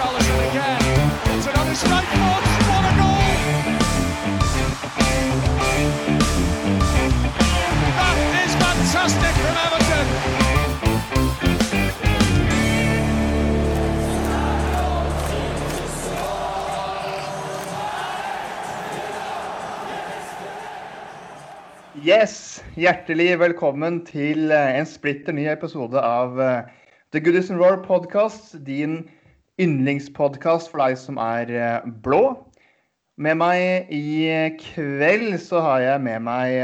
Richarlison again. It's another strike force. What a goal! That is fantastic from Everton. Yes, hjertelig velkommen til eh, en splitter ny episode av eh, The Goodison and Roar podcast. Din yndlingspodkast for deg som er eh, blå. Med meg i kveld så har jeg med meg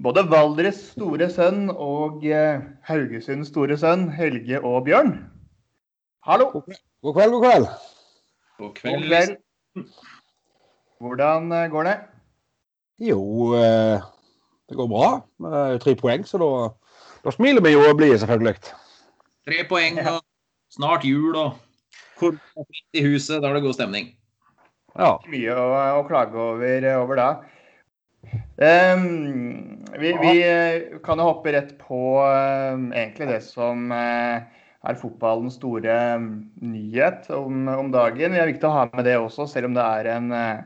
både Valdres store sønn og Haugesunds store sønn, Helge og Bjørn. Hallo. God kveld, god kveld. God God kveld. kveld. Hvordan går det? Jo, eh, det går bra. Tre poeng, så da, da smiler vi jo og blir selvfølgelig. Tre poeng og snart jul og fritt i huset. Da er det god stemning. Ja. mye å, å klage over, over da. Um, vi, vi eh, kan jo hoppe rett på um, egentlig det som uh, er fotballens store um, nyhet om, om dagen. Det er viktig å ha med det også, selv om det er en eh,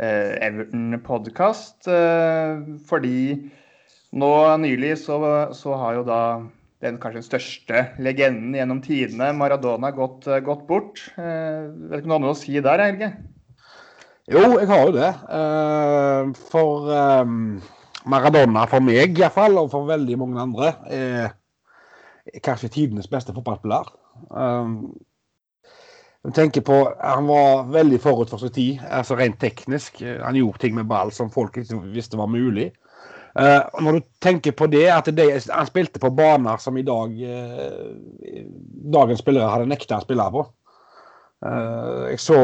eh, Everton-podkast. Uh, fordi nå nylig så, så har jo da den kanskje største legenden gjennom tidene, Maradona, gått, gått bort. Eh, vet ikke om du har noe å si der, Helge? Jo, jeg har jo det. Eh, for eh, Maradona, for meg iallfall, og for veldig mange andre, er, kanskje tidenes beste fotballspiller. Eh, jeg tenker på, Han var veldig forut for sin tid, altså rent teknisk. Han gjorde ting med ball som folk ikke visste var mulig. Og når du tenker på det, at det, han spilte på baner som i dag uh, dagens spillere hadde nekta å spille på. Uh, jeg så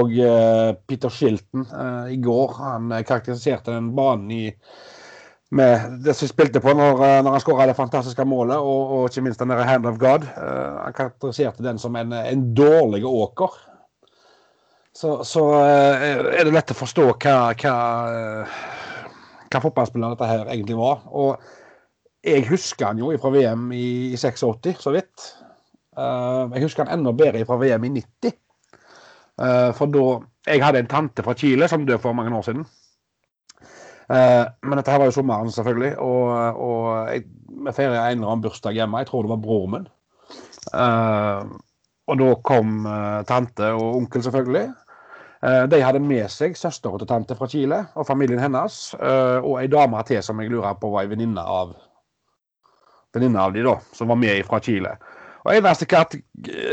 Peter Shilton i går. Han karakteriserte den banen i med det som spilte på når, når han skåra det fantastiske målet, og, og ikke minst den der Hand of God. Han karakteriserte den som en, en dårlig åker. Så, så er det lett å forstå hva, hva, hva fotballspiller dette her egentlig var. Og jeg husker han jo fra VM i, i 86, så vidt. Eh, jeg husker han enda bedre fra VM i 90. Eh, for da Jeg hadde en tante fra Chile som døde for mange år siden. Eh, men dette her var jo sommeren, selvfølgelig. Og, og jeg, vi feiret en eller annen bursdag hjemme. Jeg tror det var broren min. Og da kom tante og onkel, selvfølgelig. Eh, de hadde med seg søstera til tante fra Chile og familien hennes. eh, og ei dame til som jeg lurer på var ei venninne av venninne av de da, som var med fra Chile. Og eneste,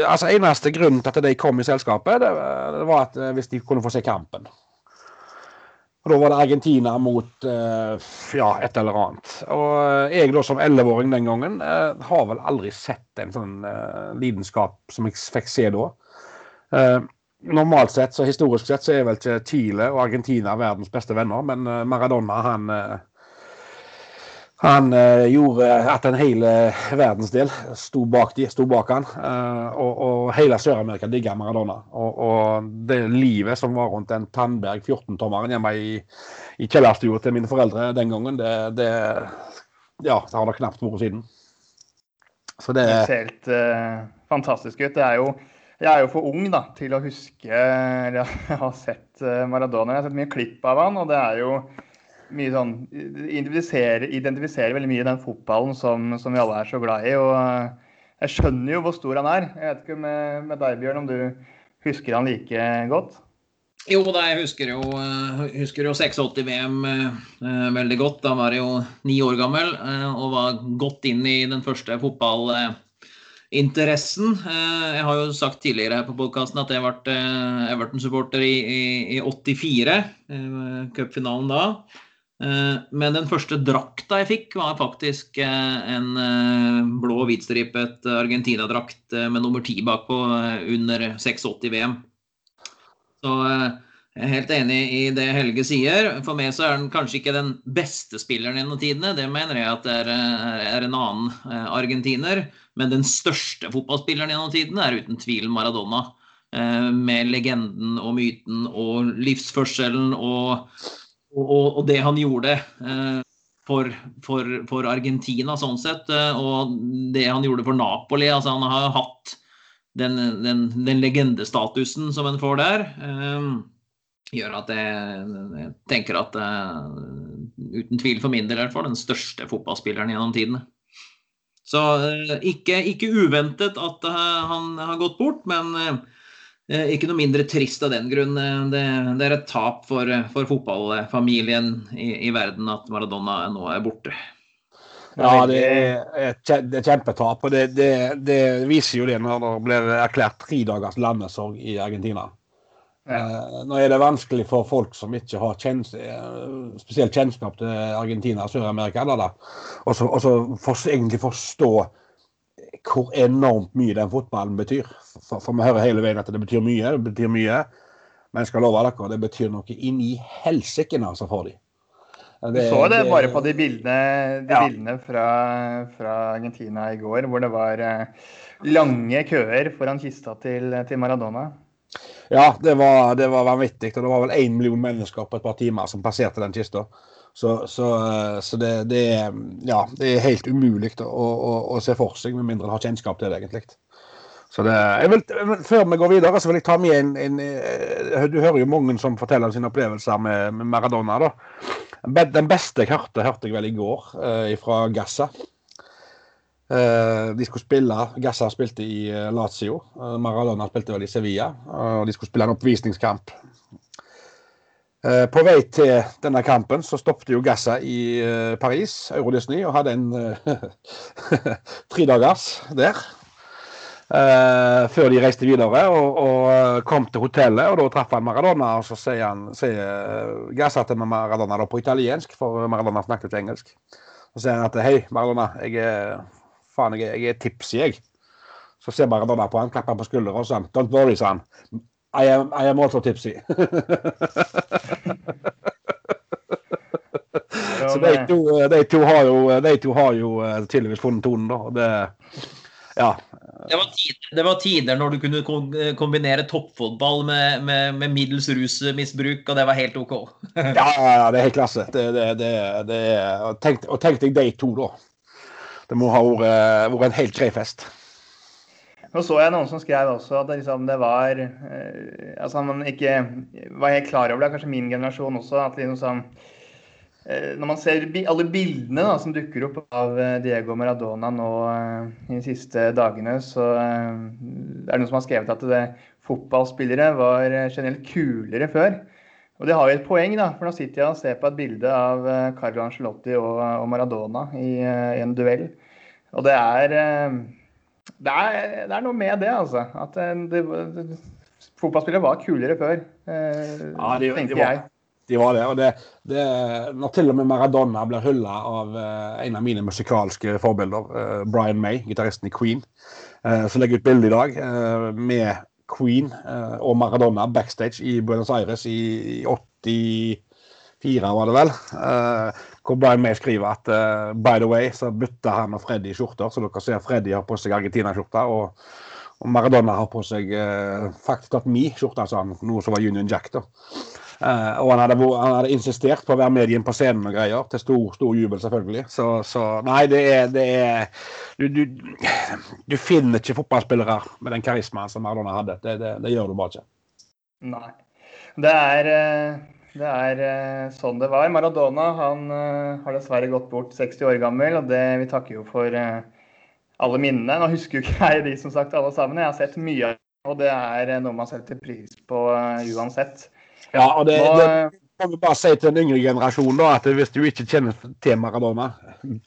altså eneste grunnen til at de kom i selskapet, det, var at eh, hvis de kunne få se kampen. Og Da var det Argentina mot ja, et eller annet. Og jeg da som 11-åring den gangen har vel aldri sett en sånn lidenskap som jeg fikk se da. Normalt sett, så historisk sett, så er vel ikke Chile og Argentina verdens beste venner, men eh, Maradona han eh, han eh, gjorde at en hel verdensdel sto bak, de, sto bak han. og, og hele Sør-Amerika digga Maradona. Og, og det livet som var rundt den Tandberg 14-tommeren hjemme i, i kjellerstua til mine foreldre den gangen, det, det Ja, det har det knapt vært siden. Så det Det ser helt uh, fantastisk ut. Det er jo, jeg er jo for ung da, til å huske eller Jeg har sett eh, Maradona. Jeg har sett mye klipp av han, og det er jo mye sånn Identifiserer, identifiserer veldig mye den fotballen som, som vi alle er så glad i. og eh, Jeg skjønner jo hvor stor han er. Jeg vet ikke med, med deg, Bjørn, om du husker han like godt? Jo, da, jeg husker jo, eh, husker jo 86-VM eh, veldig godt. Da var jeg jo ni år gammel eh, og var godt inn i den første fotball... Eh, jeg har jo sagt tidligere her på podkasten at jeg ble eh, Everton-supporter i, i, i 84. eh, Cupfinalen da. Eh, Men den første drakta jeg fikk, var faktisk eh, en eh, blå og hvitstripet Argentina-drakt eh, med nummer ti bakpå eh, under 86-VM. Så eh, jeg er helt enig i det Helge sier. For meg så er han kanskje ikke den beste spilleren gjennom tidene. Det mener jeg at det er, er- er en annen eh, argentiner. Men den største fotballspilleren gjennom tidene er uten tvil Maradona. Eh, Med legenden og myten og livsførselen og, og, og det han gjorde eh, for, for, for Argentina sånn sett. eh, Og det han gjorde for Napoli. Altså han har hatt den, den, den legendestatusen som en får der, eh, gjør at jeg, jeg tenker at eh, uten tvil for min del i hvert fall den største fotballspilleren gjennom tidene. Så eh, ikke, ikke uventet at eh, han har gått bort, men ikke noe mindre trist av den grunn. Det, det er et tap for, for fotballfamilien i, i, verden at Maradona nå er borte. Ja, det er et kjempetap. og det, det, det, viser jo det når det blir erklært tre dagers landesorg i Argentina. Ja. Eh, nå er det vanskelig for folk som ikke har kjens, spesielt kjennskap til Argentina og Sør-Amerika, og så egentlig forstå hvor enormt mye den fotballen betyr. For, for, vi hører hele veien at det betyr mye, det betyr mye. Men jeg skal love dere, det betyr noe inn i helsike altså, for dem. Du så det, det bare på de bildene, de ja. bildene fra, fra, Argentina i går, hvor det var eh, lange køer foran kista til, til Maradona. Ja, det var, det var vanvittig. Og det var vel én million mennesker på et par timer som passerte den kista. Så, så, eh, så det, det, er, ja, det, er helt umulig å, å, å, se for seg, med mindre en har kjennskap til det, egentlig. Vil, før vi går videre, så vil jeg ta med en, en, eh, Du hører jo mange som forteller sine opplevelser med, med Maradona. da. Den beste jeg hørte, hørte jeg vel i går, eh, fra Gassa. Eh, de skulle spille, Gassa spilte i eh, Lazio. Maradona spilte vel i Sevilla. og De skulle spille en oppvisningskamp Eh, på vei til denne kampen så stoppet jo Gassa i eh, Paris, Euro Disney, og hadde en uh, tredagers der. Uh, før de reiste videre og, og, kom til hotellet, og da traff han Maradona. Og så sier, han, sier Gassa til Maradona da på italiensk, for Maradona snakket ikke engelsk. Så sier han at hei, Maradona, jeg er, faen, jeg jeg er tipsy, jeg. Så ser Maradona på han, klapper han på skulderen og sånn. don't worry, sa han. I am, I am also tipsy. Så de to, de, to har jo, de to har jo eh, tydeligvis funnet tonen, da. Det, ja. Det var, tider, det var, tider, når du kunne kombinere toppfotball med, med, med middels rusmisbruk, og det var helt OK. ja, ja, det er helt klasse. Det, det, det, og tenk, og tenk deg de to, da. Det må ha vært, vært en helt grei fest. Nå så jeg noen som skrev også at det, liksom, det var eh, Altså man ikke var helt klar over det, kanskje min generasjon også, at liksom sånn eh, Når man ser alle bildene da, som dukker opp av eh, Diego Maradona nå eh, de siste dagene, så eh, er det noen som har skrevet at det, fotballspillere var eh, generelt kulere før. Og det har jo et poeng, da, for nå sitter jeg og ser på et bilde av Carlo Angelotti og, og Maradona i, i, en duell. Og det er det er, det er, noe med det, altså. At eh, det, fotballspillere var kulere før, eh, ja, de, tenker de var, jeg. De var det. og det, det, Når til og med Maradona blir hylla av en av mine musikalske forbilder, Brian May, gitaristen i Queen, som legger ut bilde i dag med Queen og Maradona backstage i Buenos Aires i, i 84, var det vel. hvor Brian May skriver at by the way, så bytta han og Freddy skjorter, så dere ser Freddy har på seg Argentina-skjorta. og Maradona har på seg eh, faktisk tatt mi skjorte, altså, noe som var Union Jack. da. Eh, og han hadde, han hadde, insistert på å være med igjen på scenen og greier, til stor, stor jubel, selvfølgelig. Så, så nei, det er, det er du, du, du, finner ikke fotballspillere med den karismaen som Maradona hadde. Det, det, det, gjør du bare ikke. Nei. Det er, eh, er eh, sånn det var. Maradona han har dessverre gått bort 60 år gammel, og det, vi takker jo for alle minnene. Nå husker jo ikke jeg de som sagt alle sammen. Jeg har sett mye av det, og det er noe man setter pris på uh, uansett. Ja, og det, Nå, det kan vi bare si til den yngre generasjonen da, at hvis du ikke kjenner til Maradona,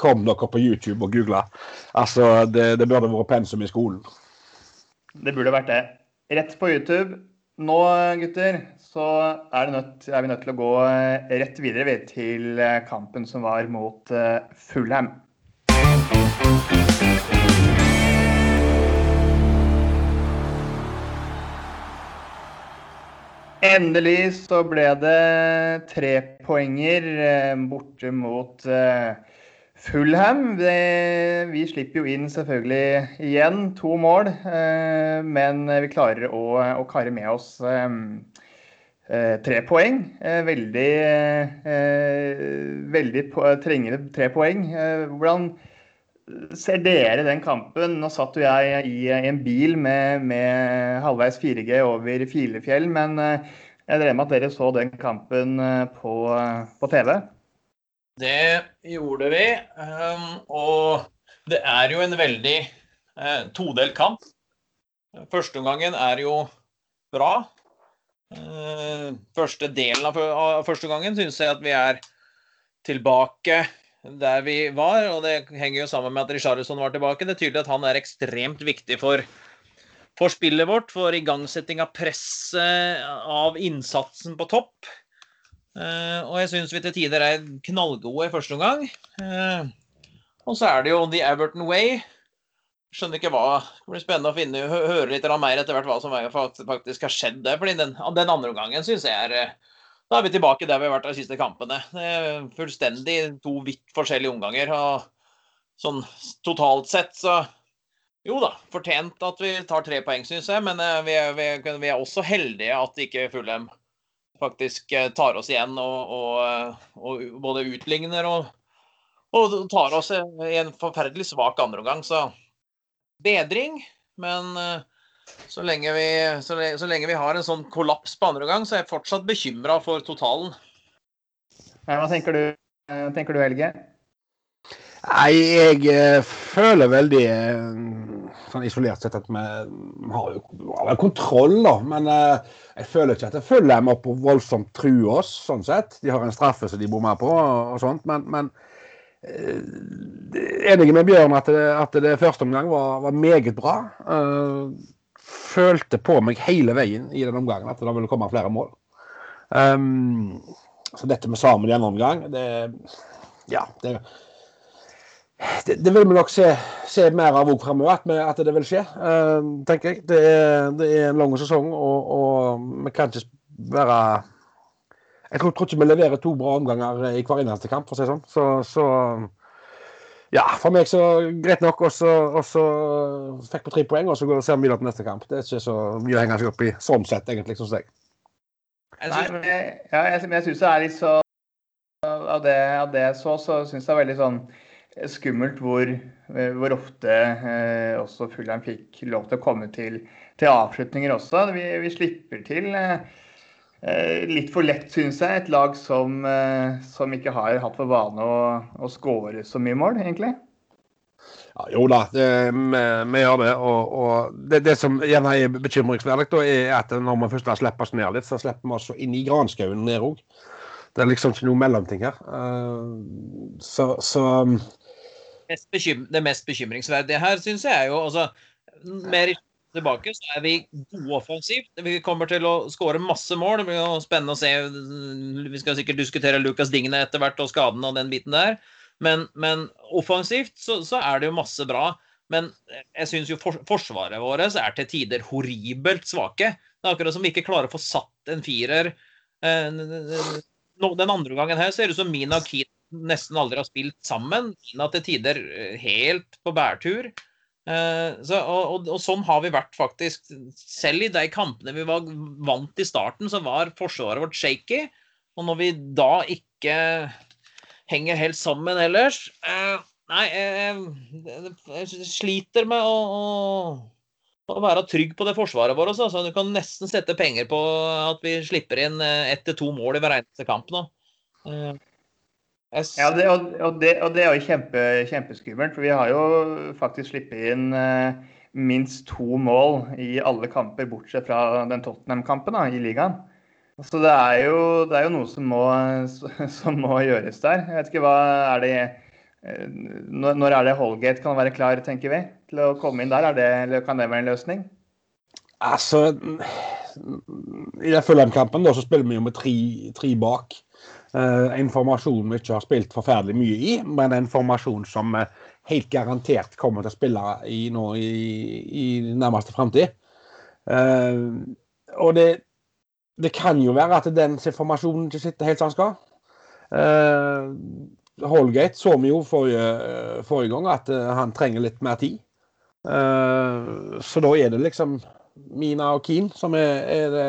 kom dere på YouTube og google. Altså, det, det burde vært pensum i skolen. Det burde vært det. Rett på YouTube. Nå, gutter, så er, nødt, er vi nødt til å gå eh, rett videre ved, til eh, kampen som var mot Fulham. Endelig så ble det tre poenger eh, borte mot eh, Fulham. vi slipper jo inn selvfølgelig igjen to mål, eh, men vi klarer å, å kare med oss tre poeng. Veldig, veldig trengende tre poeng. Hvordan ser dere den kampen? Nå satt jo jeg i en bil med, med halvveis 4G over Filefjell, men eh, jeg drev med at dere så den kampen eh, på, på TV? Det gjorde vi. Um, og det er jo en veldig todelt kamp. Førsteomgangen er jo bra. Eh, første delen av, førsteomgangen første gangen syns jeg at vi er tilbake der vi var. Og det henger jo sammen med at Richarlison var tilbake. Det er tydelig at han er ekstremt viktig for, for spillet vårt, for igangsetting av presset, av innsatsen på topp. Uh, og jeg syns vi til tider er knallgode i første omgang. Uh, og så er det jo The Everton Way. Skjønner ikke hva Det blir spennende å finne, høre litt mer etter hvert hva som faktisk har skjedd der. fordi den, den andre omgangen syns jeg er da er vi tilbake der vi har vært de siste kampene. Fullstendig to vidt forskjellige omganger. og Sånn totalt sett så Jo da, fortjent at vi tar tre poeng, syns jeg. Men eh, vi er, vi, er, vi er, også heldige at ikke Fulham faktisk eh, tar oss igjen og, og, eh, og både utligner og, og, tar oss i en forferdelig svak andreomgang. Så bedring, men så lenge, vi, så, lenge, så lenge, vi, har en sånn kollaps på andre gang, så er jeg fortsatt bekymra for totalen. Hva tenker du, eh, tenker du Helge? Nei, jeg uh, føler veldig uh, sånn isolert sett at vi har jo har kontroll, da. Men jeg føler ikke at jeg følger dem opp og voldsomt truer oss, sånn sett. De har en straffe som de bommer på og, og sånt. Men, men enig med Bjørn at det, at det første omgang var, var meget bra. Følte på meg hele veien i den omgangen at det ville komme flere mål. Um, så dette med Samuel i andre omgang, det Ja, det, det, det vil vi nok se, se mer av òg fremover, at, at, det vil skje, uh, tenker jeg. Det er, det er, en lang sesong, og, og vi kan ikke være Jeg tror, tror, ikke vi leverer to bra omganger i hver eneste kamp, for å si det sånn. Så, så ja, for meg så greit nok. Og så, fikk vi tre poeng, og så går vi og ser videre til neste kamp. Det er ikke så mye å henge seg opp i sånn sett, egentlig, syns jeg. Jeg, ja, jeg, jeg syns det er litt så Av det, av det så, så syns jeg det er veldig sånn skummelt hvor, hvor ofte eh, også Fulham fikk lov til å komme til, til avslutninger også. Vi, vi slipper til. Eh, litt for lett, syns jeg. Et lag som, eh, som, ikke har hatt for vane å, å skåre så mye mål, egentlig. Ja, jo da, det, vi, vi, gjør det. Og, og det, det, som gjerne er bekymringsverdig, er at når vi først slipper oss ned litt, så slipper vi oss inn i granskauen ned òg. Det er liksom ikke noe mellomting her. Uh, så, så Det mest bekymringsverdige her, syns jeg er jo altså, mer tilbake, så er vi gode offensivt. Vi kommer til å skåre masse mål. Det blir jo spennende å se. Vi skal sikkert diskutere Lucas Digne etter hvert og skadene og den biten der. Men, men offensivt så, så, er det jo masse bra. Men jeg syns jo for, forsvaret vårt er til tider horribelt svake. Det er akkurat som vi ikke klarer å få satt en firer. Eh, den andre gangen her ser det ut som Mina og Keane nesten aldri har spilt sammen. Mina til tider eh, helt på bærtur. Eh, så, og, og, sånn har vi vært faktisk. Selv i de kampene vi var vant i starten, så var forsvaret vårt shaky. Og når vi da ikke henger helt sammen ellers eh, Nei, jeg, jeg, sliter med å, å, å, være trygg på det forsvaret vårt. Altså. Du kan nesten sette penger på at vi slipper inn eh, ett til to mål i hver eneste kamp nå. Ja, det, og, og, det, og, det, er jo kjempe, kjempeskummelt. For vi har jo faktisk sluppet inn eh, minst to mål i alle kamper, bortsett fra den Tottenham-kampen i ligaen. Så det er, jo, det er jo, noe som må, som må, gjøres der. Jeg vet ikke hva er det eh, Når er det Holgate kan være klar, tenker vi, til å komme inn der? Det, eller kan det være en løsning? Altså I den Fulham-kampen så spiller vi jo med tre, tre bak. Uh, en formasjon vi ikke har spilt forferdelig mye i, men en formasjon som uh, helt garantert kommer til å spille i nå i, i nærmeste framtid. Uh, og det, det, kan jo være at den formasjonen ikke sitter helt som den skal. Holgate så vi jo forrige, forrige gang at han trenger litt mer tid. så da er det liksom Mina og Keane som er, er det,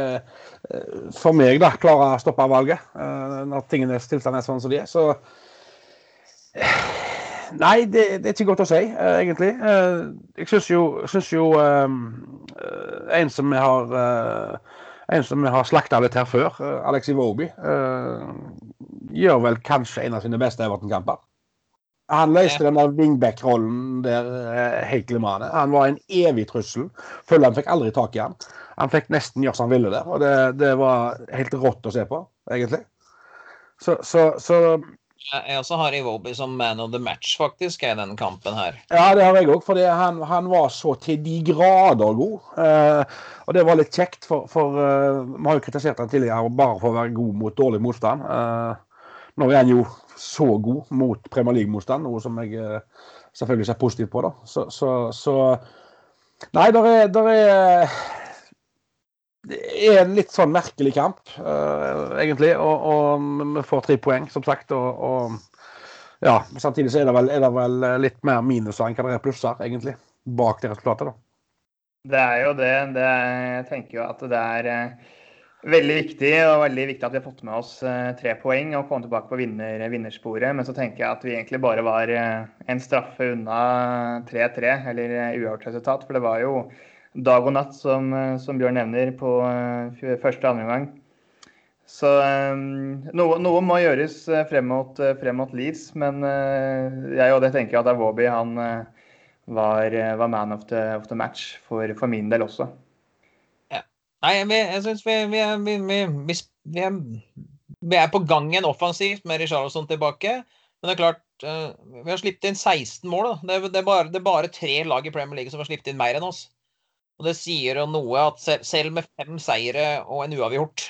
eh, for meg da, klarer å stoppe valget eh, når tingenes tilstand er sånn som de er. Så eh, Nei, det, det, er ikke godt å si, egentlig. Jeg syns jo, synes jo en som vi har en som vi har slakta litt her før, Alexi Woby, gjør vel kanskje en av sine beste Everton-kamper. Han løste den der wingback-rollen der eh, helt glimrende. Han var en evig trussel. Føler han fikk aldri tak i han. Han fikk nesten gjøre som han ville der, og det, det var helt rått å se på, egentlig. Så, så, så Jeg også har Iwobi som man of the match, faktisk, i denne kampen her. Ja, det har jeg òg, for han, han, var så til de grader god. Eh, og det var litt kjekt, for, for uh, vi har jo kritisert han tidligere bare for å være god mot dårlig motstand. Uh, nå er han jo så god mot Premier League-motstand, noe som jeg uh, selvfølgelig ser positivt på. da. Så, så, så Nei, der er, der er det er en litt sånn merkelig kamp, uh, egentlig. Og, og, vi får tre poeng, som sagt. Og, og ja, samtidig så er det, vel, er det vel litt mer minuser enn hva det er plusser, egentlig, bak det resultatet. da. Det er jo det. det jeg tenker jo at det er uh, veldig viktig og veldig viktig at vi har fått med oss uh, tre poeng og kommet tilbake på vinner, vinnersporet. Men så tenker jeg at vi egentlig bare var en straffe unna 3-3, eller uavgjort resultat. For det var jo dag og natt, som, som Bjørn nevner, på første og andre gang. Så noe, noe, må gjøres frem mot, frem mot Leeds, men jeg og det tenker at Awobi han var, var, man of the, of the match for, for, min del også. Nei, jeg syns vi, vi, vi, vi, er på gang igjen offensivt med Richarlison tilbake. Men det er klart, vi har sluppet inn 16 mål. Det er, det, er bare, det er bare tre lag i Premier League som har sluppet inn mer enn oss. Og det sier jo noe at selv med fem seire og en uavgjort,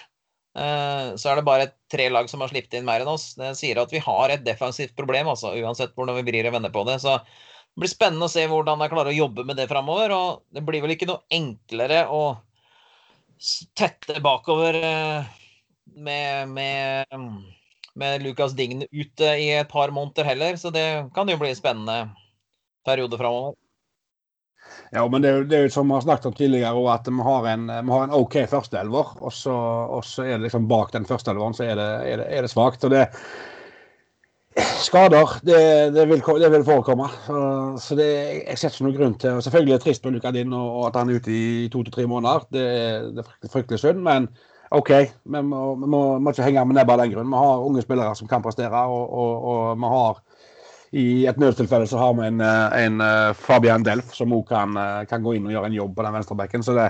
eh, så er det bare tre lag som har sluppet inn mer enn oss. Det sier at vi har et defensivt problem, altså, uansett hvordan vi vrir og vender på det. Så det blir spennende å se hvordan jeg klarer å jobbe med det framover. Og det blir vel ikke noe enklere å tette bakover eh, med, med, med Lukas Dign ute i et par måneder heller. Så det kan jo bli en spennende periode framover. Ja, men det, det er jo som vi har snakket om tidligere, at vi har en, vi har en OK førsteelver. Og, og, så er det liksom bak den førsteelveren så er det, er det, er det svakt. Og det Skader, det, det, vil, det vil, forekomme. Så, så det, jeg ser ikke noen grunn til og Selvfølgelig er det trist med Luka Din og, og at han er ute i to til tre måneder. Det, det er fryktelig synd. Men OK, vi må, vi må, må ikke henge med nebbet av den grunn. Vi har unge spillere som kan prestere, og, og vi har i et nødstilfelle så har vi en, eh, en eh, Fabian Delf som òg kan, eh, kan, gå inn og gjøre en jobb på den venstrebekken. Så det,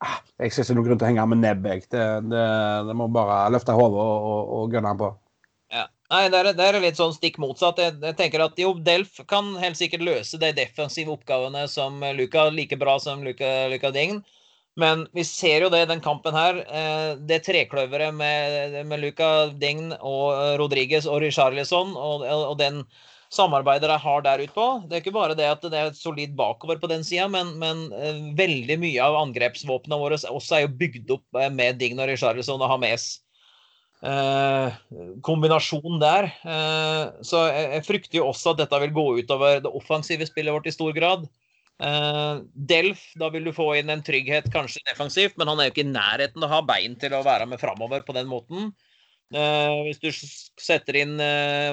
ah, jeg ser ikke noen grunn til å henge med nebb. Det, det, det, må bare løfte hodet og, og, og gønne på. Nei, det er, det er, litt sånn stikk motsatt. Jeg, jeg, tenker at jo, Delf kan helt sikkert løse de defensive oppgavene som Luka, like bra som Luka, Luka Dign. Men vi ser jo det i den kampen her. Det trekløveret med, med Luca Dign og Rodriguez og Richarlison og, og den samarbeidet de har der ute på. Det er ikke bare det at det er solid bakover på den sida, men, men uh, veldig mye av angrepsvåpnene våre også er jo bygd opp med Dign og Richarlison og Hames. Uh, kombinasjon der. så jeg, frykter jo også at dette vil gå utover det offensive spillet vårt i stor grad. Delf, da vil du få inn en trygghet, kanskje defensivt, men han er jo ikke i nærheten å ha bein til å være med framover på den måten. hvis du setter inn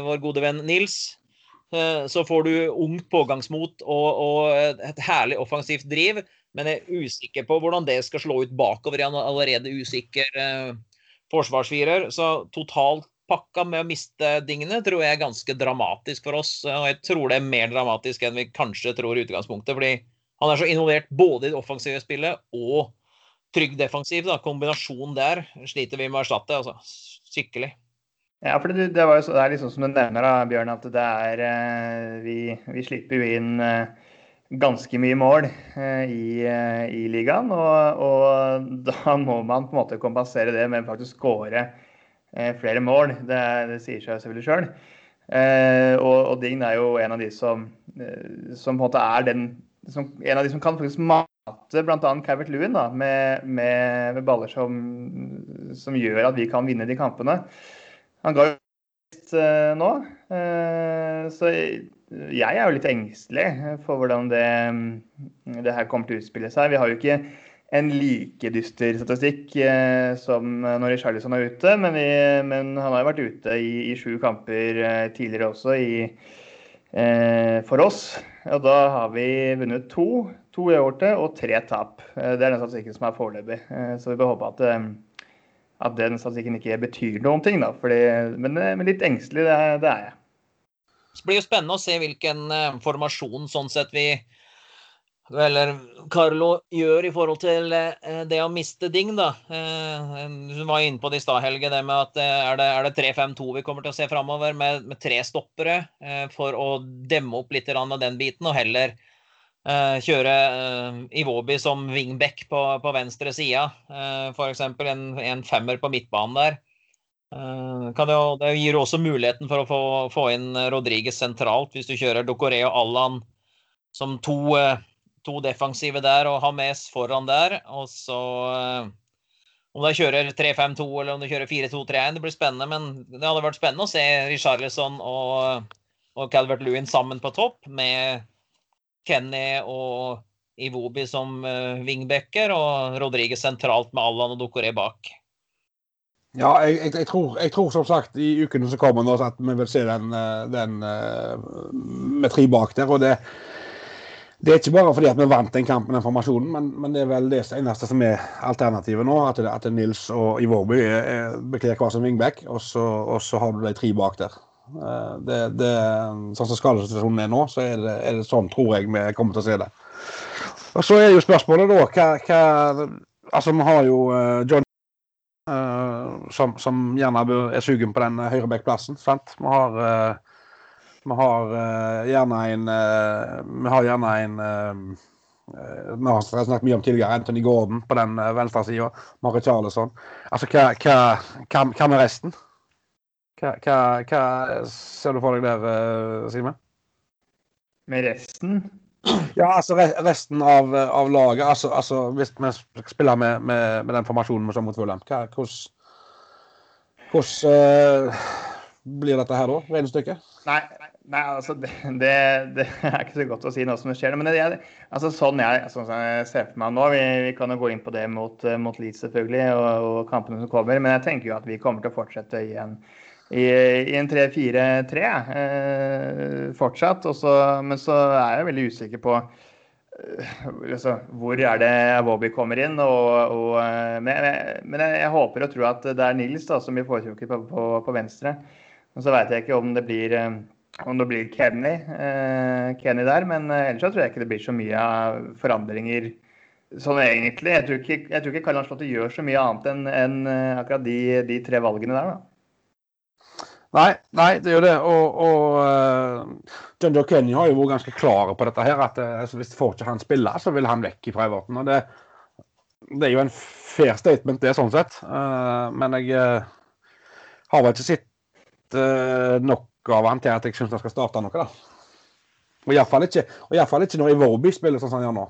vår gode venn Nils, Eh, så får du ungt pågangsmot og, og, et herlig offensivt driv. Men jeg er usikker på hvordan det skal slå ut bakover i en allerede usikker eh, forsvarsfirer. Så totalt pakka med å miste dingene tror jeg er ganske dramatisk for oss. Og jeg tror det er mer dramatisk enn vi kanskje tror i utgangspunktet. Fordi han er så involvert både i det offensive spillet og trygg defensiv. Da. Kombinasjonen der sliter vi med å erstatte. Altså. Skikkelig. Ja, for det, det, jo, det er liksom som du nevner, da, Bjørn, at det er eh, Vi, vi slipper jo inn eh, ganske mye mål eh, i, i, ligaen. Og, og, da må man på en måte kompensere det med faktisk skåre flere mål. Det, det sier seg selvfølgelig sjøl. Og, og Dign er jo en av de som, som på en måte er den som, En av de som kan faktisk mate bl.a. Cavert Lewin da, med, med, med baller som, som gjør at vi kan vinne de kampene. Han ga nå, uh, så jeg er jo litt engstelig for hvordan det, det, her kommer til å utspille seg. Vi har jo ikke en like dyster statistikk som når Charlison er ute, men, vi, men, han har jo vært ute i, i sju kamper tidligere også i, for oss. Og da har vi vunnet to, to uavgjorte og tre tap. Det er den statistikken som er foreløpig. Så vi bør håpe at at den statistikken ikke betyr noen ting. Da, fordi, men, men, litt engstelig, det, det, er jeg. Det blir jo spennende å se hvilken formasjon sånn sett vi eller Carlo gjør i forhold til det å miste Ding, da. Du var inne på det i stad, Helge, det med at er det, det 3-5-2 vi kommer til å se framover, med, med, tre stoppere, for å demme opp litt av den biten, og heller Uh, kjøre uh, Iwobi som wingback på, på venstre side. Uh, F.eks. En, en femmer på midtbanen der. Uh, det, det, gir også muligheten for å få, få inn Rodriges sentralt, hvis du kjører Docoré og Allan som to, to, defensive der og Hames foran der. Og så Om du kjører 3-5-2 eller om du kjører 4-2-3-1, det blir spennende. Men det hadde vært spennende å se Richarlison og, og Calvert Lewin sammen på topp med Kenny og Iwobi som uh, wingbacker, og Rodriguez sentralt med Allan og Dokoré bak. Ja, jeg, jeg, jeg, tror, jeg, tror, som sagt i ukene som kommer nå at vi vil se den, eh, den uh, med tre bak der. og det, det er ikke bare fordi at vi vant den kampen, den formasjonen, men, men, det er vel det eneste som er alternativet nå. At, at Nils og Ivorby bekler hver sin wingback, og så, og så har du de tre bak der. Eh, det, det, sånn som skadesituasjonen er nå, så er det, er det, sånn tror jeg vi kommer til å se det. Og Så er jo spørsmålet da hva, hva Altså, vi har jo uh, John uh, som, som, gjerne er sugen på den høyrebackplassen. sant? Vi har, uh, vi har gjerne en Vi har gjerne en vi har snakket mye om tidligere Anthony Gordon på den venstre sida. Marit Charlesson. Altså, hva, hva, hva med resten? Hva, hva, hva, ser du for deg der, uh, Simen? Med resten? Ja, altså resten av, av laget. Altså, altså, hvis vi spiller med, med, med den formasjonen vi mot Fulham, hvordan, uh, blir dette her da? Regnestykket? Nei, nei altså det, det, det, er ikke så godt å si noe som skjer. Men det, altså, sånn jeg, sånn jeg ser for meg nå Vi, vi kan jo gå inn på det mot, mot Leeds selvfølgelig, og, og kampene som kommer. Men jeg tenker jo at vi kommer til å fortsette i en i, i en 3-4-3 eh, fortsatt. Også, men så er jeg veldig usikker på eh, altså, hvor er det Awobi kommer inn. Og, og, men, men, men jeg, jeg, håper og tror at det er Nils da, som blir foretrukket på, på, på, venstre. Og så veit jeg ikke om det blir eh, om det blir Kenny, eh, Kenny der, men ellers så tror jeg ikke det blir så mye forandringer sånn egentlig. Jeg tror ikke, jeg ikke Karl Anslåtte gjør så mye annet enn en, akkurat de, de, tre valgene der. da. Nei, nei, det jo det. Og, og uh, John Joe Kenny har jo vært ganske klar på dette her, at uh, hvis får ikke han spille, så vil han vekk fra Everton. Og det, det, er jo en fair statement, det, sånn sett. Uh, men jeg har vel ikke sett nok av han til at jeg syns han skal starte noe, da. Og iallfall ikke, og ikke når Ivorby spiller sånn som han gjør nå,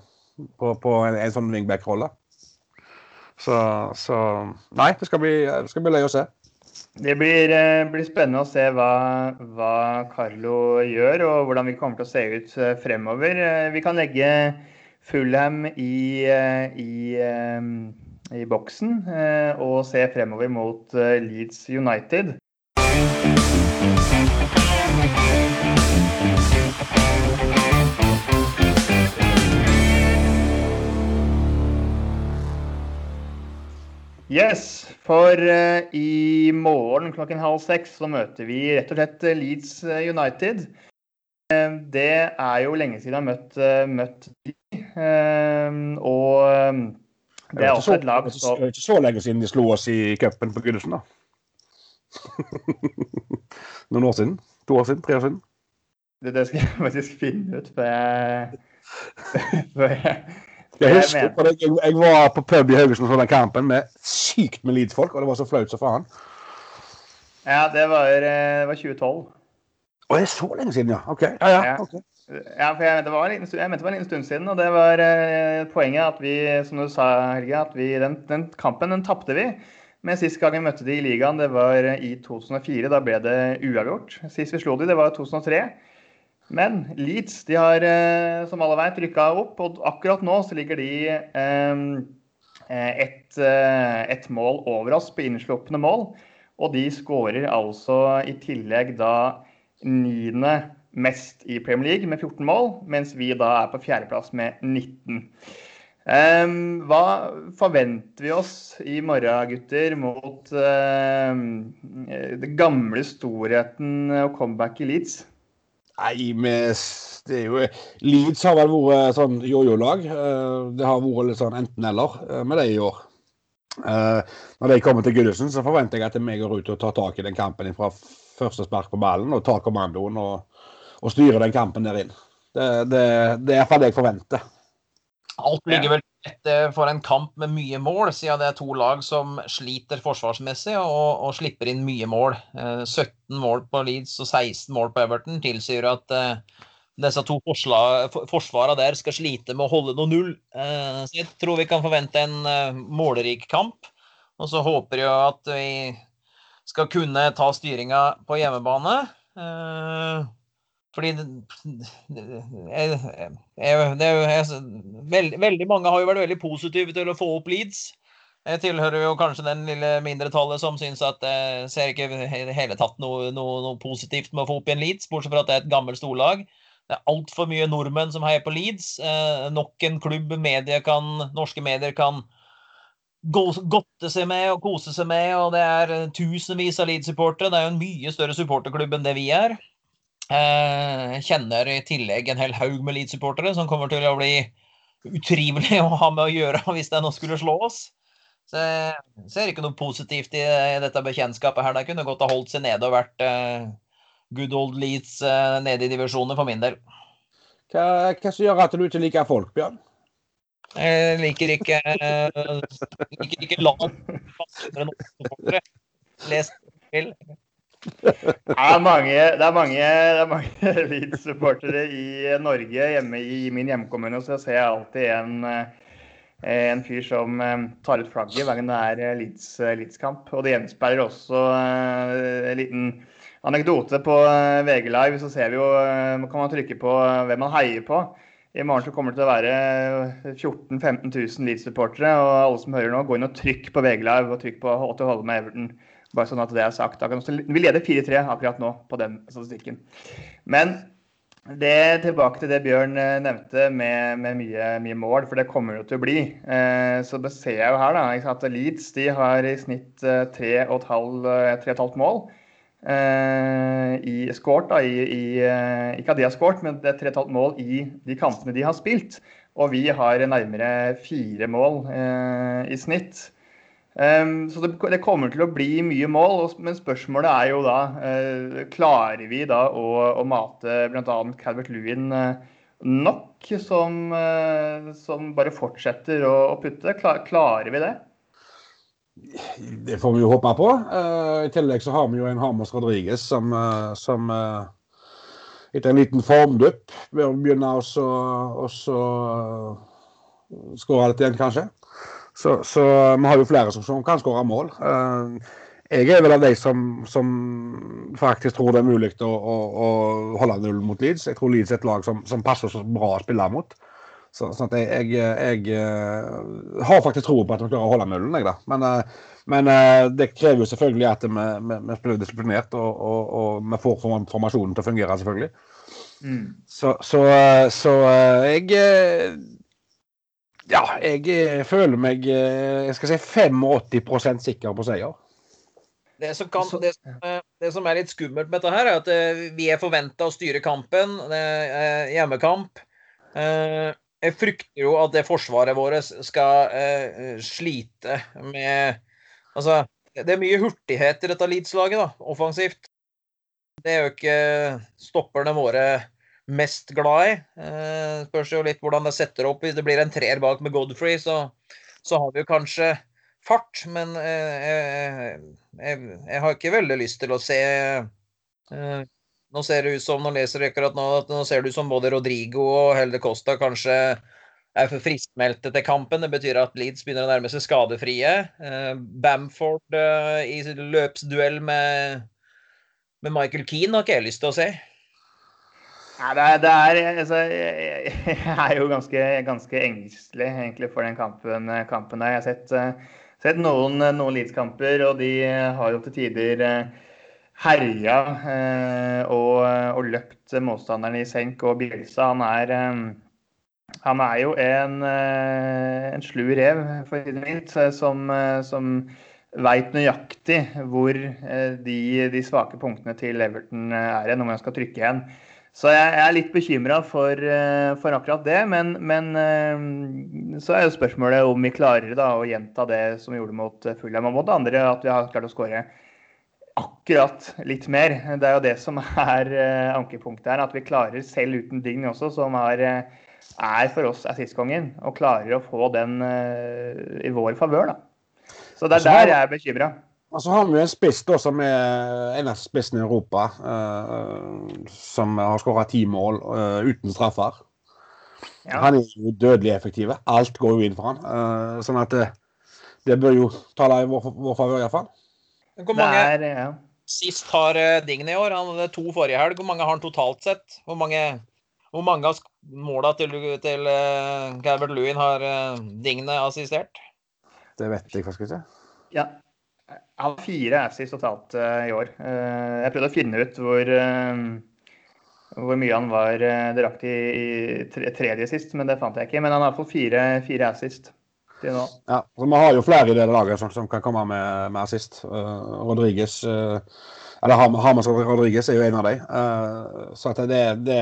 på, på en, en sånn wingback-rolle. Så, så, Nei, det skal bli, det bli løye å se. Det blir, eh, blir, spennende å se hva, hva, Carlo gjør, og hvordan vi kommer til å se ut eh, fremover. Eh, vi kan legge Fulham i, i, i boksen og se fremover mot Leeds United. Yes, for uh, i morgen klokken halv seks så møter vi rett og slett eh, Leeds eh, United. Det er jo lenge siden jeg har møtt, møtt de. og det er også et lag som Det er ikke så lenge siden de slo oss i cupen på Gudesen, da. Noen år siden? To år siden? Tre år siden? Det, det skal jeg faktisk finne ut før jeg, før jeg jeg husker jeg, jeg, jeg, var på pub i Haugesund og så den kampen med sykt med Leeds-folk, og det var så flaut som faen. Ja, det var, eh, det var 2012. Å, det er så lenge siden, ja. OK. Ja, ja. ja. Okay. ja for jeg, det var en liten, jeg mente det var en liten stund siden, og det var eh, poenget at vi, som du sa, Helge, at vi, den, den kampen den tapte vi. Men sist gang vi møtte de i ligaen, det var i 2004. Da ble det uavgjort. Sist vi slo de, det var i 2003. Men Leeds de har, eh, som alle vet, rykka opp, og akkurat nå så ligger de eh, ett et mål over oss på innslupne mål. Og de skårer altså i tillegg da niende mest i Premier League med 14 mål, mens vi da er på fjerdeplass med 19. Um, hva forventer vi oss i morgen, gutter, mot uh, den gamle storheten og comeback i Leeds? Nei, det er jo Leeds har vel vært sånn jojo-lag. Det har vært litt sånn enten-eller med det i år. Når de kommer til Goodison, så forventer jeg at vi går ut og tar tak i den kampen fra første spark på ballen og tar kommandoen og, og styrer den kampen der inn. Det, det, det er iallfall det jeg forventer. Alt ligger vel etter for en kamp med mye mål, siden det er to lag som sliter forsvarsmessig og, og slipper inn mye mål. 17 eh, mål på Leeds og 16 mål på Everton tilsier at uh, disse to forsvarene der skal slite med å holde noe null. Uh, så jeg tror vi kan forvente en målrik kamp. Og så håper jeg at vi skal kunne ta styringa på hjemmebane. Fordi det, jeg, jeg, veld, Veldig mange har jo vært veldig positive til å få opp Leeds. Jeg tilhører jo kanskje den lille mindretallet som syns at jeg ser ikke hele tatt noe, noe, noe, positivt med å få opp igjen Leeds, bortsett fra at det er et gammelt storlag. Det er altfor mye nordmenn som heier på Leeds. Eh, nok en klubb medier kan, norske medier kan godte seg med og kose seg med. og Det er tusenvis av Leeds-supportere. Det er jo en mye større supporterklubb enn det vi er. Eh, kjenner i tillegg en hel haug med Leeds-supportere som kommer til å bli utrivelig å ha med å gjøre hvis det nå skulle slå oss. Så jeg ser ikke noe positivt i dette bekjentskapet her. Det kunne godt ha holdt seg nede og vært uh, good old Leeds uh, nede i divisjoner for min del. Hva, hva som gjør at du ikke liker folk, Bjørn? Jeg liker ikke jeg liker ikke lag. Les til. Det er mange, det er mange, mange Leeds-supportere i Norge, hjemme i min hjemkommune. Så ser jeg alltid en, eh, en fyr som eh, tar ut flagget hver gang det er eh, Leeds-kamp. Og det gjenspeiler også en liten anekdote på VG Live. Så ser vi jo, kan man trykke på hvem man heier på. I morgen så kommer det til å være 14 000-15 000 Leeds-supportere. Og alle som hører nå, gå inn og trykk på VG Live og trykk på at du med Everton. Bare sånn at det er sagt. Vi leder 4-3 akkurat nå på den statistikken. Men det, tilbake til det Bjørn eh, nevnte med, med mye, mye, mål, for det kommer det til å bli. Eh, så det ser jeg jo her, da. At Leeds de har i snitt 3,5 eh, mål. I skåret, da, i, i, Ikke at de har skåret, men det er 3,5 mål i de kampene de har spilt. Og vi har nærmere fire mål eh, i snitt. Um, så det, det, kommer til å bli mye mål, men spørsmålet er jo da uh, Klarer vi da å, å mate bl.a. Calvert Lewin uh, nok, som, uh, som, bare fortsetter å, å putte? Klar, klarer vi det? Det får vi jo håpe på. I tillegg så har vi jo en Hamas Rodriguez som, som etter en liten formdupp begynner begynne å skåre litt igjen, kanskje. Så, så, vi har jo flere som, som kan skåre mål. Uh, jeg er vel av de som, som, faktisk tror det er mulig å, å, å holde null mot Leeds. Jeg tror Leeds er et lag som, som passer så bra å spille mot. Så, sånn jeg, jeg, jeg, uh, har faktisk tro på at vi klarer å holde nullen. Jeg, da. Men, uh, men det krever jo selvfølgelig at vi, vi, vi spiller disiplinert og, og, og, vi får formasjonen til å fungere, selvfølgelig. Mm. Så, så, så jeg ja, jeg eh, føler meg eh, jeg skal si 85% sikker på seier. Det som, kan, det, det som, er litt skummelt med dette, her er at eh, vi er forventa å styre kampen. Hjemmekamp. Jeg frykter jo at det forsvaret vårt skal slite med Altså, det er mye hurtighet i dette Leeds-laget, offensivt. Det er jo ikke stopperne våre mest glad i. Eh, spørs jo litt hvordan det setter opp. Hvis det blir en treer bak med Godfrey, så, så har vi jo kanskje fart. Men eh, jeg, jeg, jeg, har ikke veldig lyst til å se eh, Nå ser det ut som nå leser akkurat nå, at nå ser det ut som både Rodrigo og Helde Costa kanskje er for friskmeldte til kampen. Det betyr at Leeds begynner å nærme seg skadefrie. Eh, Bamford eh, i løpsduell med, med Michael Keane har ikke jeg lyst til å se. Nei, det er, det er altså, jeg, er jo ganske, ganske engstelig egentlig for den kampen, kampen der. Jeg har sett, uh, sett noen, noen Leeds-kamper, og de har jo til tider uh, herja uh, og, og, løpt motstanderen i senk. Og Bjelsa, han er, han er jo en, en slu rev, for å si det mildt, som, som veit nøyaktig hvor de, de, svake punktene til Everton er, når man skal trykke igjen. Så jeg, jeg er litt bekymra for, eh, for, akkurat det. Men, men, så er jo spørsmålet om vi klarer da, å gjenta det som vi gjorde mot Fulham og mot andre, at vi har klart å skåre akkurat litt mer. Det er jo det som er ankepunktet her. At vi klarer, selv uten Digny også, som er, er for oss assistkongen, og klarer å få den i vår favør. Så det er der jeg er bekymra. Og så har vi en spiss da, som er en av spissene i Europa, uh, som har skåra ti mål uh, uten straffer. Ja. Han er jo dødelig effektiv. Alt går jo inn for han. Uh, sånn at det, det, bør jo tale i vår, vår favør, iallfall. Hvor mange Der, ja. sist har Dign i år? Han hadde to forrige helg. Hvor mange har han totalt sett? Hvor mange, hvor mange av måla til, til uh, Calvert Lewin har uh, Digne assistert? Det vet jeg faktisk ikke. Ja, han har fire assis totalt uh, i år. Uh, jeg prøvde å finne ut hvor, uh, hvor mye han var delaktig i, i tredje sist, men det fant jeg ikke. Men han har iallfall fire, fire assist til nå. Ja, så Vi har jo flere i det laget som, som kan komme med, med assist. uh, eller Hamas Rodriguez er jo en av dem. så at det, det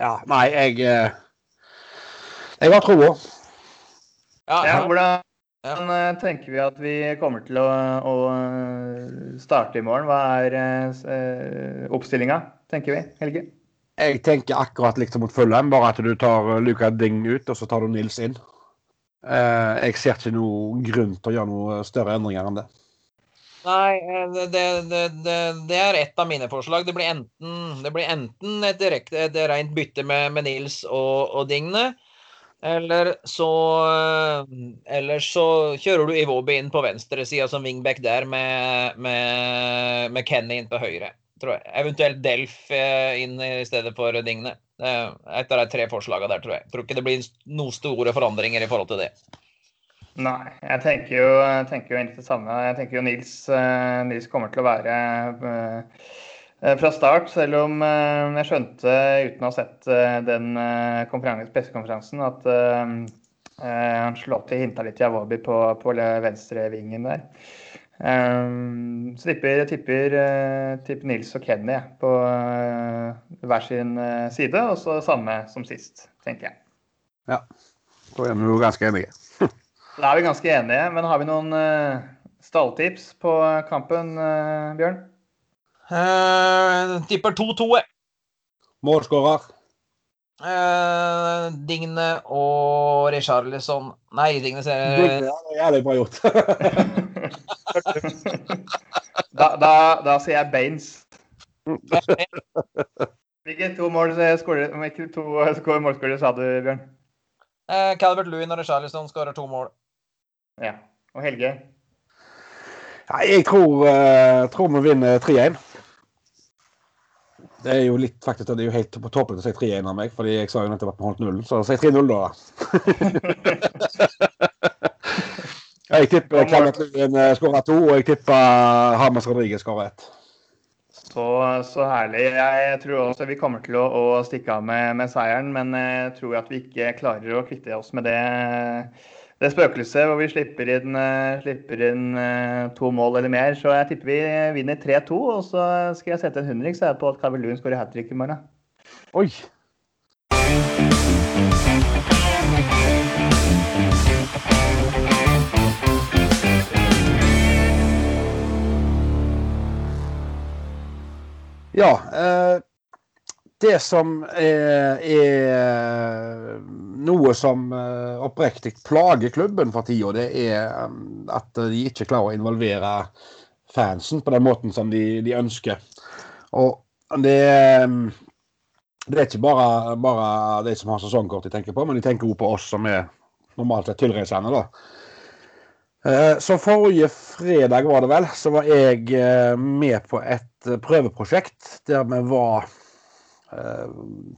Ja, nei, jeg Jeg har troa. Ja, ja, hvordan men uh, tenker vi at vi kommer til å, å eh, starte i morgen? Hva er uh, eh, oppstillinga, tenker vi, Helge? Jeg tenker akkurat likt som mot Fulham, bare at du tar Luka Ding ut, og så tar du Nils inn. Uh, jeg ser ikke noen grunn til å gjøre noen større endringer enn det. Nei, det, det, det, det, er ett av mine forslag. Det blir enten, det blir enten et, direkte, et rent bytte med, med Nils og, og Digne. Eller så, eller så kjører du Iwobi inn på venstresida som wingback der, med, med, med, Kenny inn på høyre. tror jeg. Eventuelt Delf eh, inn i stedet for Digne. Et av de tre forslagene der, tror jeg. Tror ikke det blir noen store forandringer i forhold til det. Nei, jeg tenker jo, jeg egentlig det samme. Jeg tenker jo Nils, eh, Nils kommer til å være Eh, fra start, selv om eh, jeg skjønte uten å ha sett eh, den pressekonferansen at han slått hinta litt i Awobi på, på venstrevingen der. Så tipper, tipper, tipper, Nils og Kenny på hver sin side, og så samme som sist, tenker jeg. Ja, da er vi jo ganske enige. da er vi ganske enige, men har vi noen stalltips på kampen, Bjørn? Uh, tipper 2-2. Målskårer? Uh, Digne og Richarlison Nei, Digne ser Digne, ja, det er bra gjort. da, da, da, sier jeg Baines. Hvilke to målskårere sa du, Bjørn? Uh, Calvert Lewin og Richarlison skårer to mål. Ja. Og Helge? Nei, jeg tror, uh, tror vi vinner 3-1. Det er jo litt faktisk, det er jo helt på toppen å si 3-1 av meg, fordi jeg sa jo nettopp at vi holdt nullen. Så si 3-0, da. jeg tipper Clement Luen eh, skårer to, og jeg tipper Hamas Rodriguez skårer ett. Så, så, herlig. Jeg tror også vi kommer til å, å stikke av med, med, seieren, men jeg tror at vi ikke klarer å kvitte oss med det det spøkelset hvor vi slipper inn, uh, slipper inn uh, to mål eller mer. Så jeg tipper vi vinner 3-2. Og så skal jeg sette en hundring på at Carvel skårer hat trick i morgen. Oi! Ja. Eh, det som er, er noe som eh, oppriktig plager klubben for tida, det er um, at de ikke klarer å involvere fansen på den måten som de, de ønsker. Og det, det, er ikke bare, bare de som har sesongkort de tenker på, men de tenker også på oss som er normalt sett tilreisende. da. Eh, så forrige fredag var det vel, så var jeg eh, med på et prøveprosjekt der vi var jeg eh,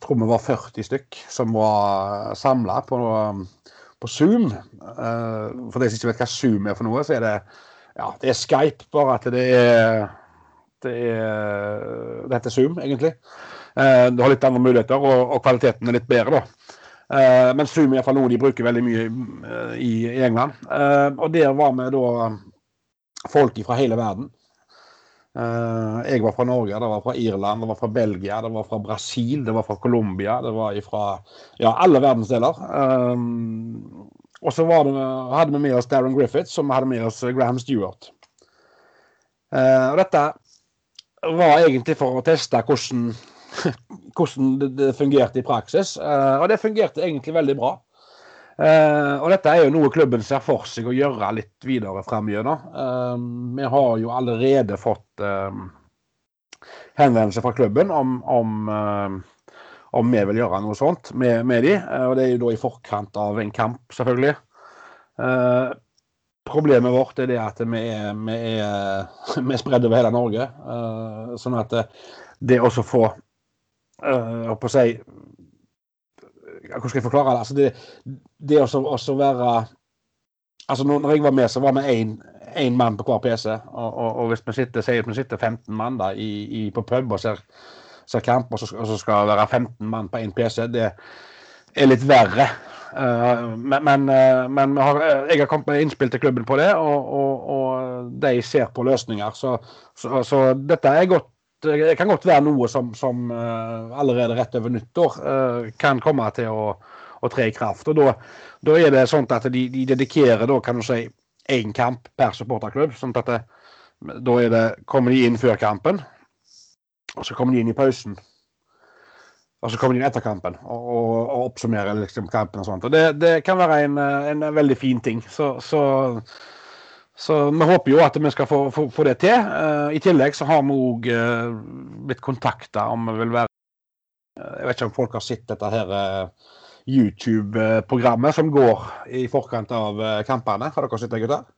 tror vi var 40 stykk som var samla på, på, Zoom. Eh, for de som ikke vet hva Zoom er for noe, så er det, ja, det er Skype, bare at det er det, er, det heter Zoom, egentlig. Eh, du har litt andre muligheter, og, og kvaliteten er litt bedre, da. Men Zoom er iallfall noe de bruker veldig mye i, England. Og der var vi da folk fra hele verden. Uh, jeg var fra Norge, det var fra Irland, det var fra Belgia, det var fra Brasil, det var fra Colombia. Det var fra ja, alle verdensdeler. Um, og så hadde vi med oss Darren Griffith, som hadde med oss Graham Stewart. Uh, og dette var egentlig for å teste hvordan, hvordan det, fungerte i praksis. Og det fungerte egentlig veldig bra. Uh, og dette er jo noe klubben ser for seg å gjøre litt videre framover. Uh, vi har jo allerede fått uh, henvendelse fra klubben om, om, om, vi vil gjøre noe sånt med, med de, og det er jo da i forkant av en kamp, selvfølgelig. problemet vårt er det at vi er, vi er, er spredd over hele Norge. sånn at det, det å få å si hvordan skal jeg forklare det? Altså det, det å, også være Altså når jeg var med, så var vi én mann på hver PC. Og, og, og, hvis vi sitter, sier vi sitter 15 mann da, i, i, på pub og ser, ser kamp, og så, og så skal det være 15 mann på én PC, det er litt verre. Uh, men, men, uh, men har, uh, jeg har kommet med innspill til klubben på det, og de ser på løsninger. Så, så, så dette er godt det kan godt være noe som, som uh, allerede rett over nyttår uh, kan komme til å, å, tre i kraft. og da er det sånn at de, de dedikerer da, kan du si, én kamp per supporterklubb. sånn at det, Da det, kommer de inn før kampen, og så kommer de inn i pausen. Og så kommer de inn etter kampen og, og, og oppsummerer liksom kampen. og sånt. Og Det, det kan være en, en, veldig fin ting. så, så så vi håper jo at vi skal få, få, få det til. Uh, I tillegg så har vi òg uh, eh, blitt kontakta om vi vil være uh, Jeg vet ikke om folk har sett dette her YouTube-programmet som går i forkant av kampene. Har dere sett det, gutter?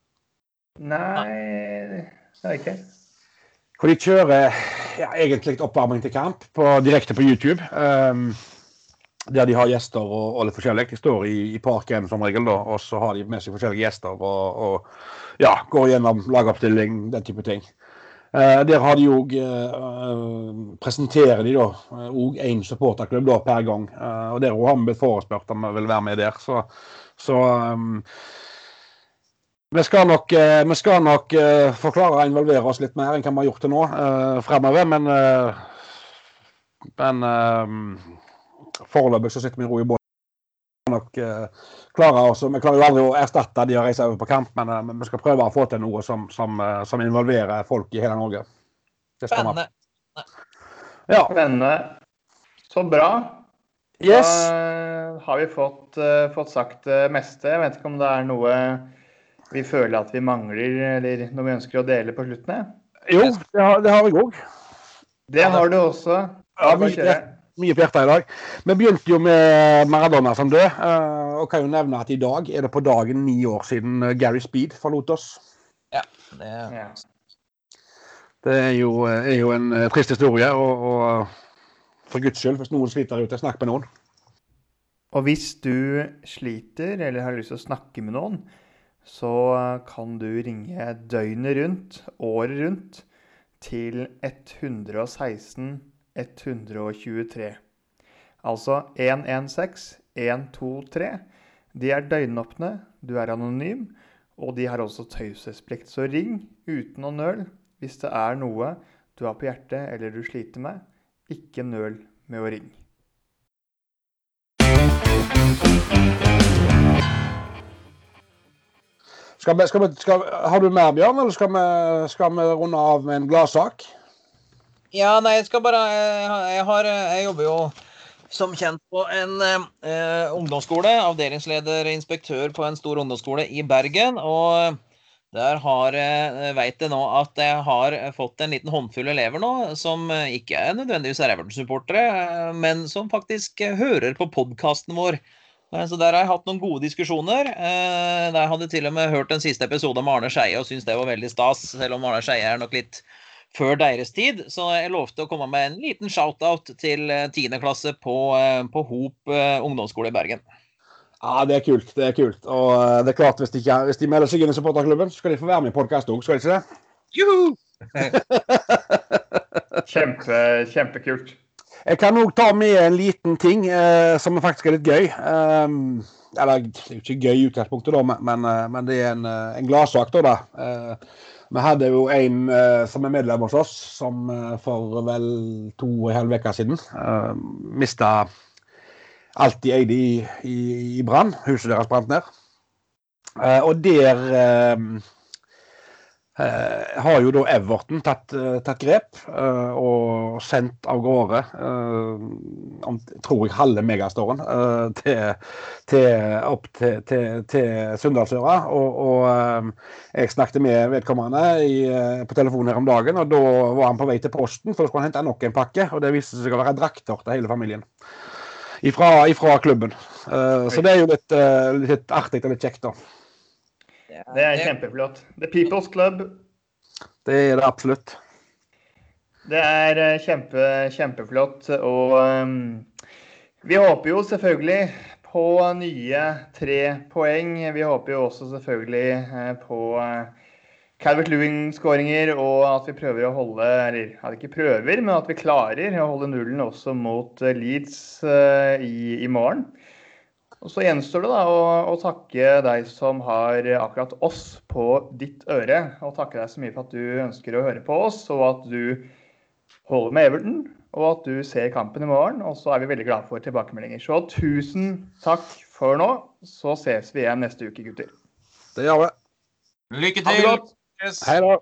Nei, det har jeg ikke. Hvor de kjører ja, egentlig oppvarming til kamp på, direkte på YouTube. Um, der de har gjester og, og litt forskjellig. De står i, i parken som regel, da, og så har de med seg forskjellige gjester og, og ja, går gjennom lagoppstilling, den type ting. Eh, der har de òg eh, Presenterer de da òg uh, én supporterklubb da, per gang. Eh, og Der har vi blitt forespurt om vi vil være med der. Så, så um, vi skal nok, vi skal nok forklare og involvere oss litt mer enn hva vi har gjort til nå fremover, men, men foreløpig så sitter vi i ro i båten. Nok, uh, klarer også, vi klarer jo aldri å erstatte de å reise over på kamp, men, uh, vi skal prøve å få til noe som, som, uh, som involverer folk i hele Norge. Spennende. Ja. Spennende. Så bra. Yes. Da har vi fått, fått sagt det meste. Jeg vet ikke om det er noe vi føler at vi mangler, eller noe vi ønsker å dele på slutten? Jo, det har, det har jeg òg. Det har du også. Ja, mye, mye på hjertet i dag. Vi begynte jo med Maradona som død, eh, og kan jo nevne at i dag er det på dagen ni år siden eh, Gary Speed forlot oss. Ja, det er, det er, jo, er jo, en eh, trist historie, og, og for guds skyld, hvis noen sliter ute, snakk med noen. Og hvis du sliter eller har lyst til å snakke med noen, så kan du ringe døgnet rundt, året rundt, til 116 123. Altså 116 123. De er døgnåpne, du er anonym, og de har også taushetsplikt. Så ring uten å nøl hvis det er noe du har på hjertet eller du sliter med. Ikke nøl med å ringe. Skal vi, skal vi, skal, har du mer, Bjørn, eller skal vi, skal vi runde av med en gladsak? Ja, nei, jeg skal bare Jeg, har, jeg jobber jo som kjent på en eh, ungdomsskole. Avdelingsleder, inspektør på en stor ungdomsskole i Bergen. Og der har veit jeg nå at jeg har fått en liten håndfull elever nå som ikke er nødvendigvis er Everton-supportere, men som faktisk hører på podkasten vår. Så der har jeg hatt noen gode diskusjoner. Eh, der hadde jeg til og med hørt den siste episode med Arne Skeie og syntes det var veldig stas, selv om Arne Skeie er nok litt før deres tid. Så jeg lovte å komme med en liten shout-out til eh, tiendeklasse på, eh, på Hop eh, ungdomsskole i Bergen. Ja, det er kult. Det er kult. Og det er klart, hvis de, ikke, hvis de melder seg inn i supporterklubben, så skal de få være med i podkast òg, skal de ikke det? Juhu! Kjempe, kjempekult. Jeg kan òg ta med en liten ting eh, som faktisk er litt gøy. Um, eller det er jo ikke gøy i utgangspunktet, da, men, men, det er en, en gladsak. da. da. Uh, Vi hadde jo en uh, som er medlem hos oss, som uh, for vel to og en halv uke siden uh, mista alt de eide i, i, i brann. Huset deres brant ned. Uh, og der Uh, har jo da Everton tatt, uh, tatt grep uh, og sendt av gårde tror jeg halve megastoren til, til, opp til, til, til Sunndalsøra. Og, og jeg snakket med vedkommende i, på telefonen her om dagen, og da var han på vei til posten, for da skulle han hente nok en pakke. Og det viste seg å være drakter til hele familien. Ifra, ifra klubben. så det er jo litt, litt artig og litt kjekt, da. Det er kjempeflott. The People's Club. Det er det absolutt. Det er eh, kjempe, kjempeflott. Og um, vi håper jo selvfølgelig på nye tre poeng. Vi håper jo også selvfølgelig uh, på uh, Calvert Lewin-skåringer, og at vi prøver å holde Eller at vi ikke prøver, men at vi klarer å holde nullen også mot Leeds uh, i, i morgen. Og Så gjenstår det da å, å, takke deg som har akkurat oss på ditt øre. Og takke deg så mye for at du ønsker å høre på oss, og at du holder med Everton. Og at du ser kampen i morgen. Og så er vi veldig glade for tilbakemeldinger. Så tusen takk for nå. Så ses vi igjen neste uke, gutter. Det gjør vi. Lykke til. Hei da.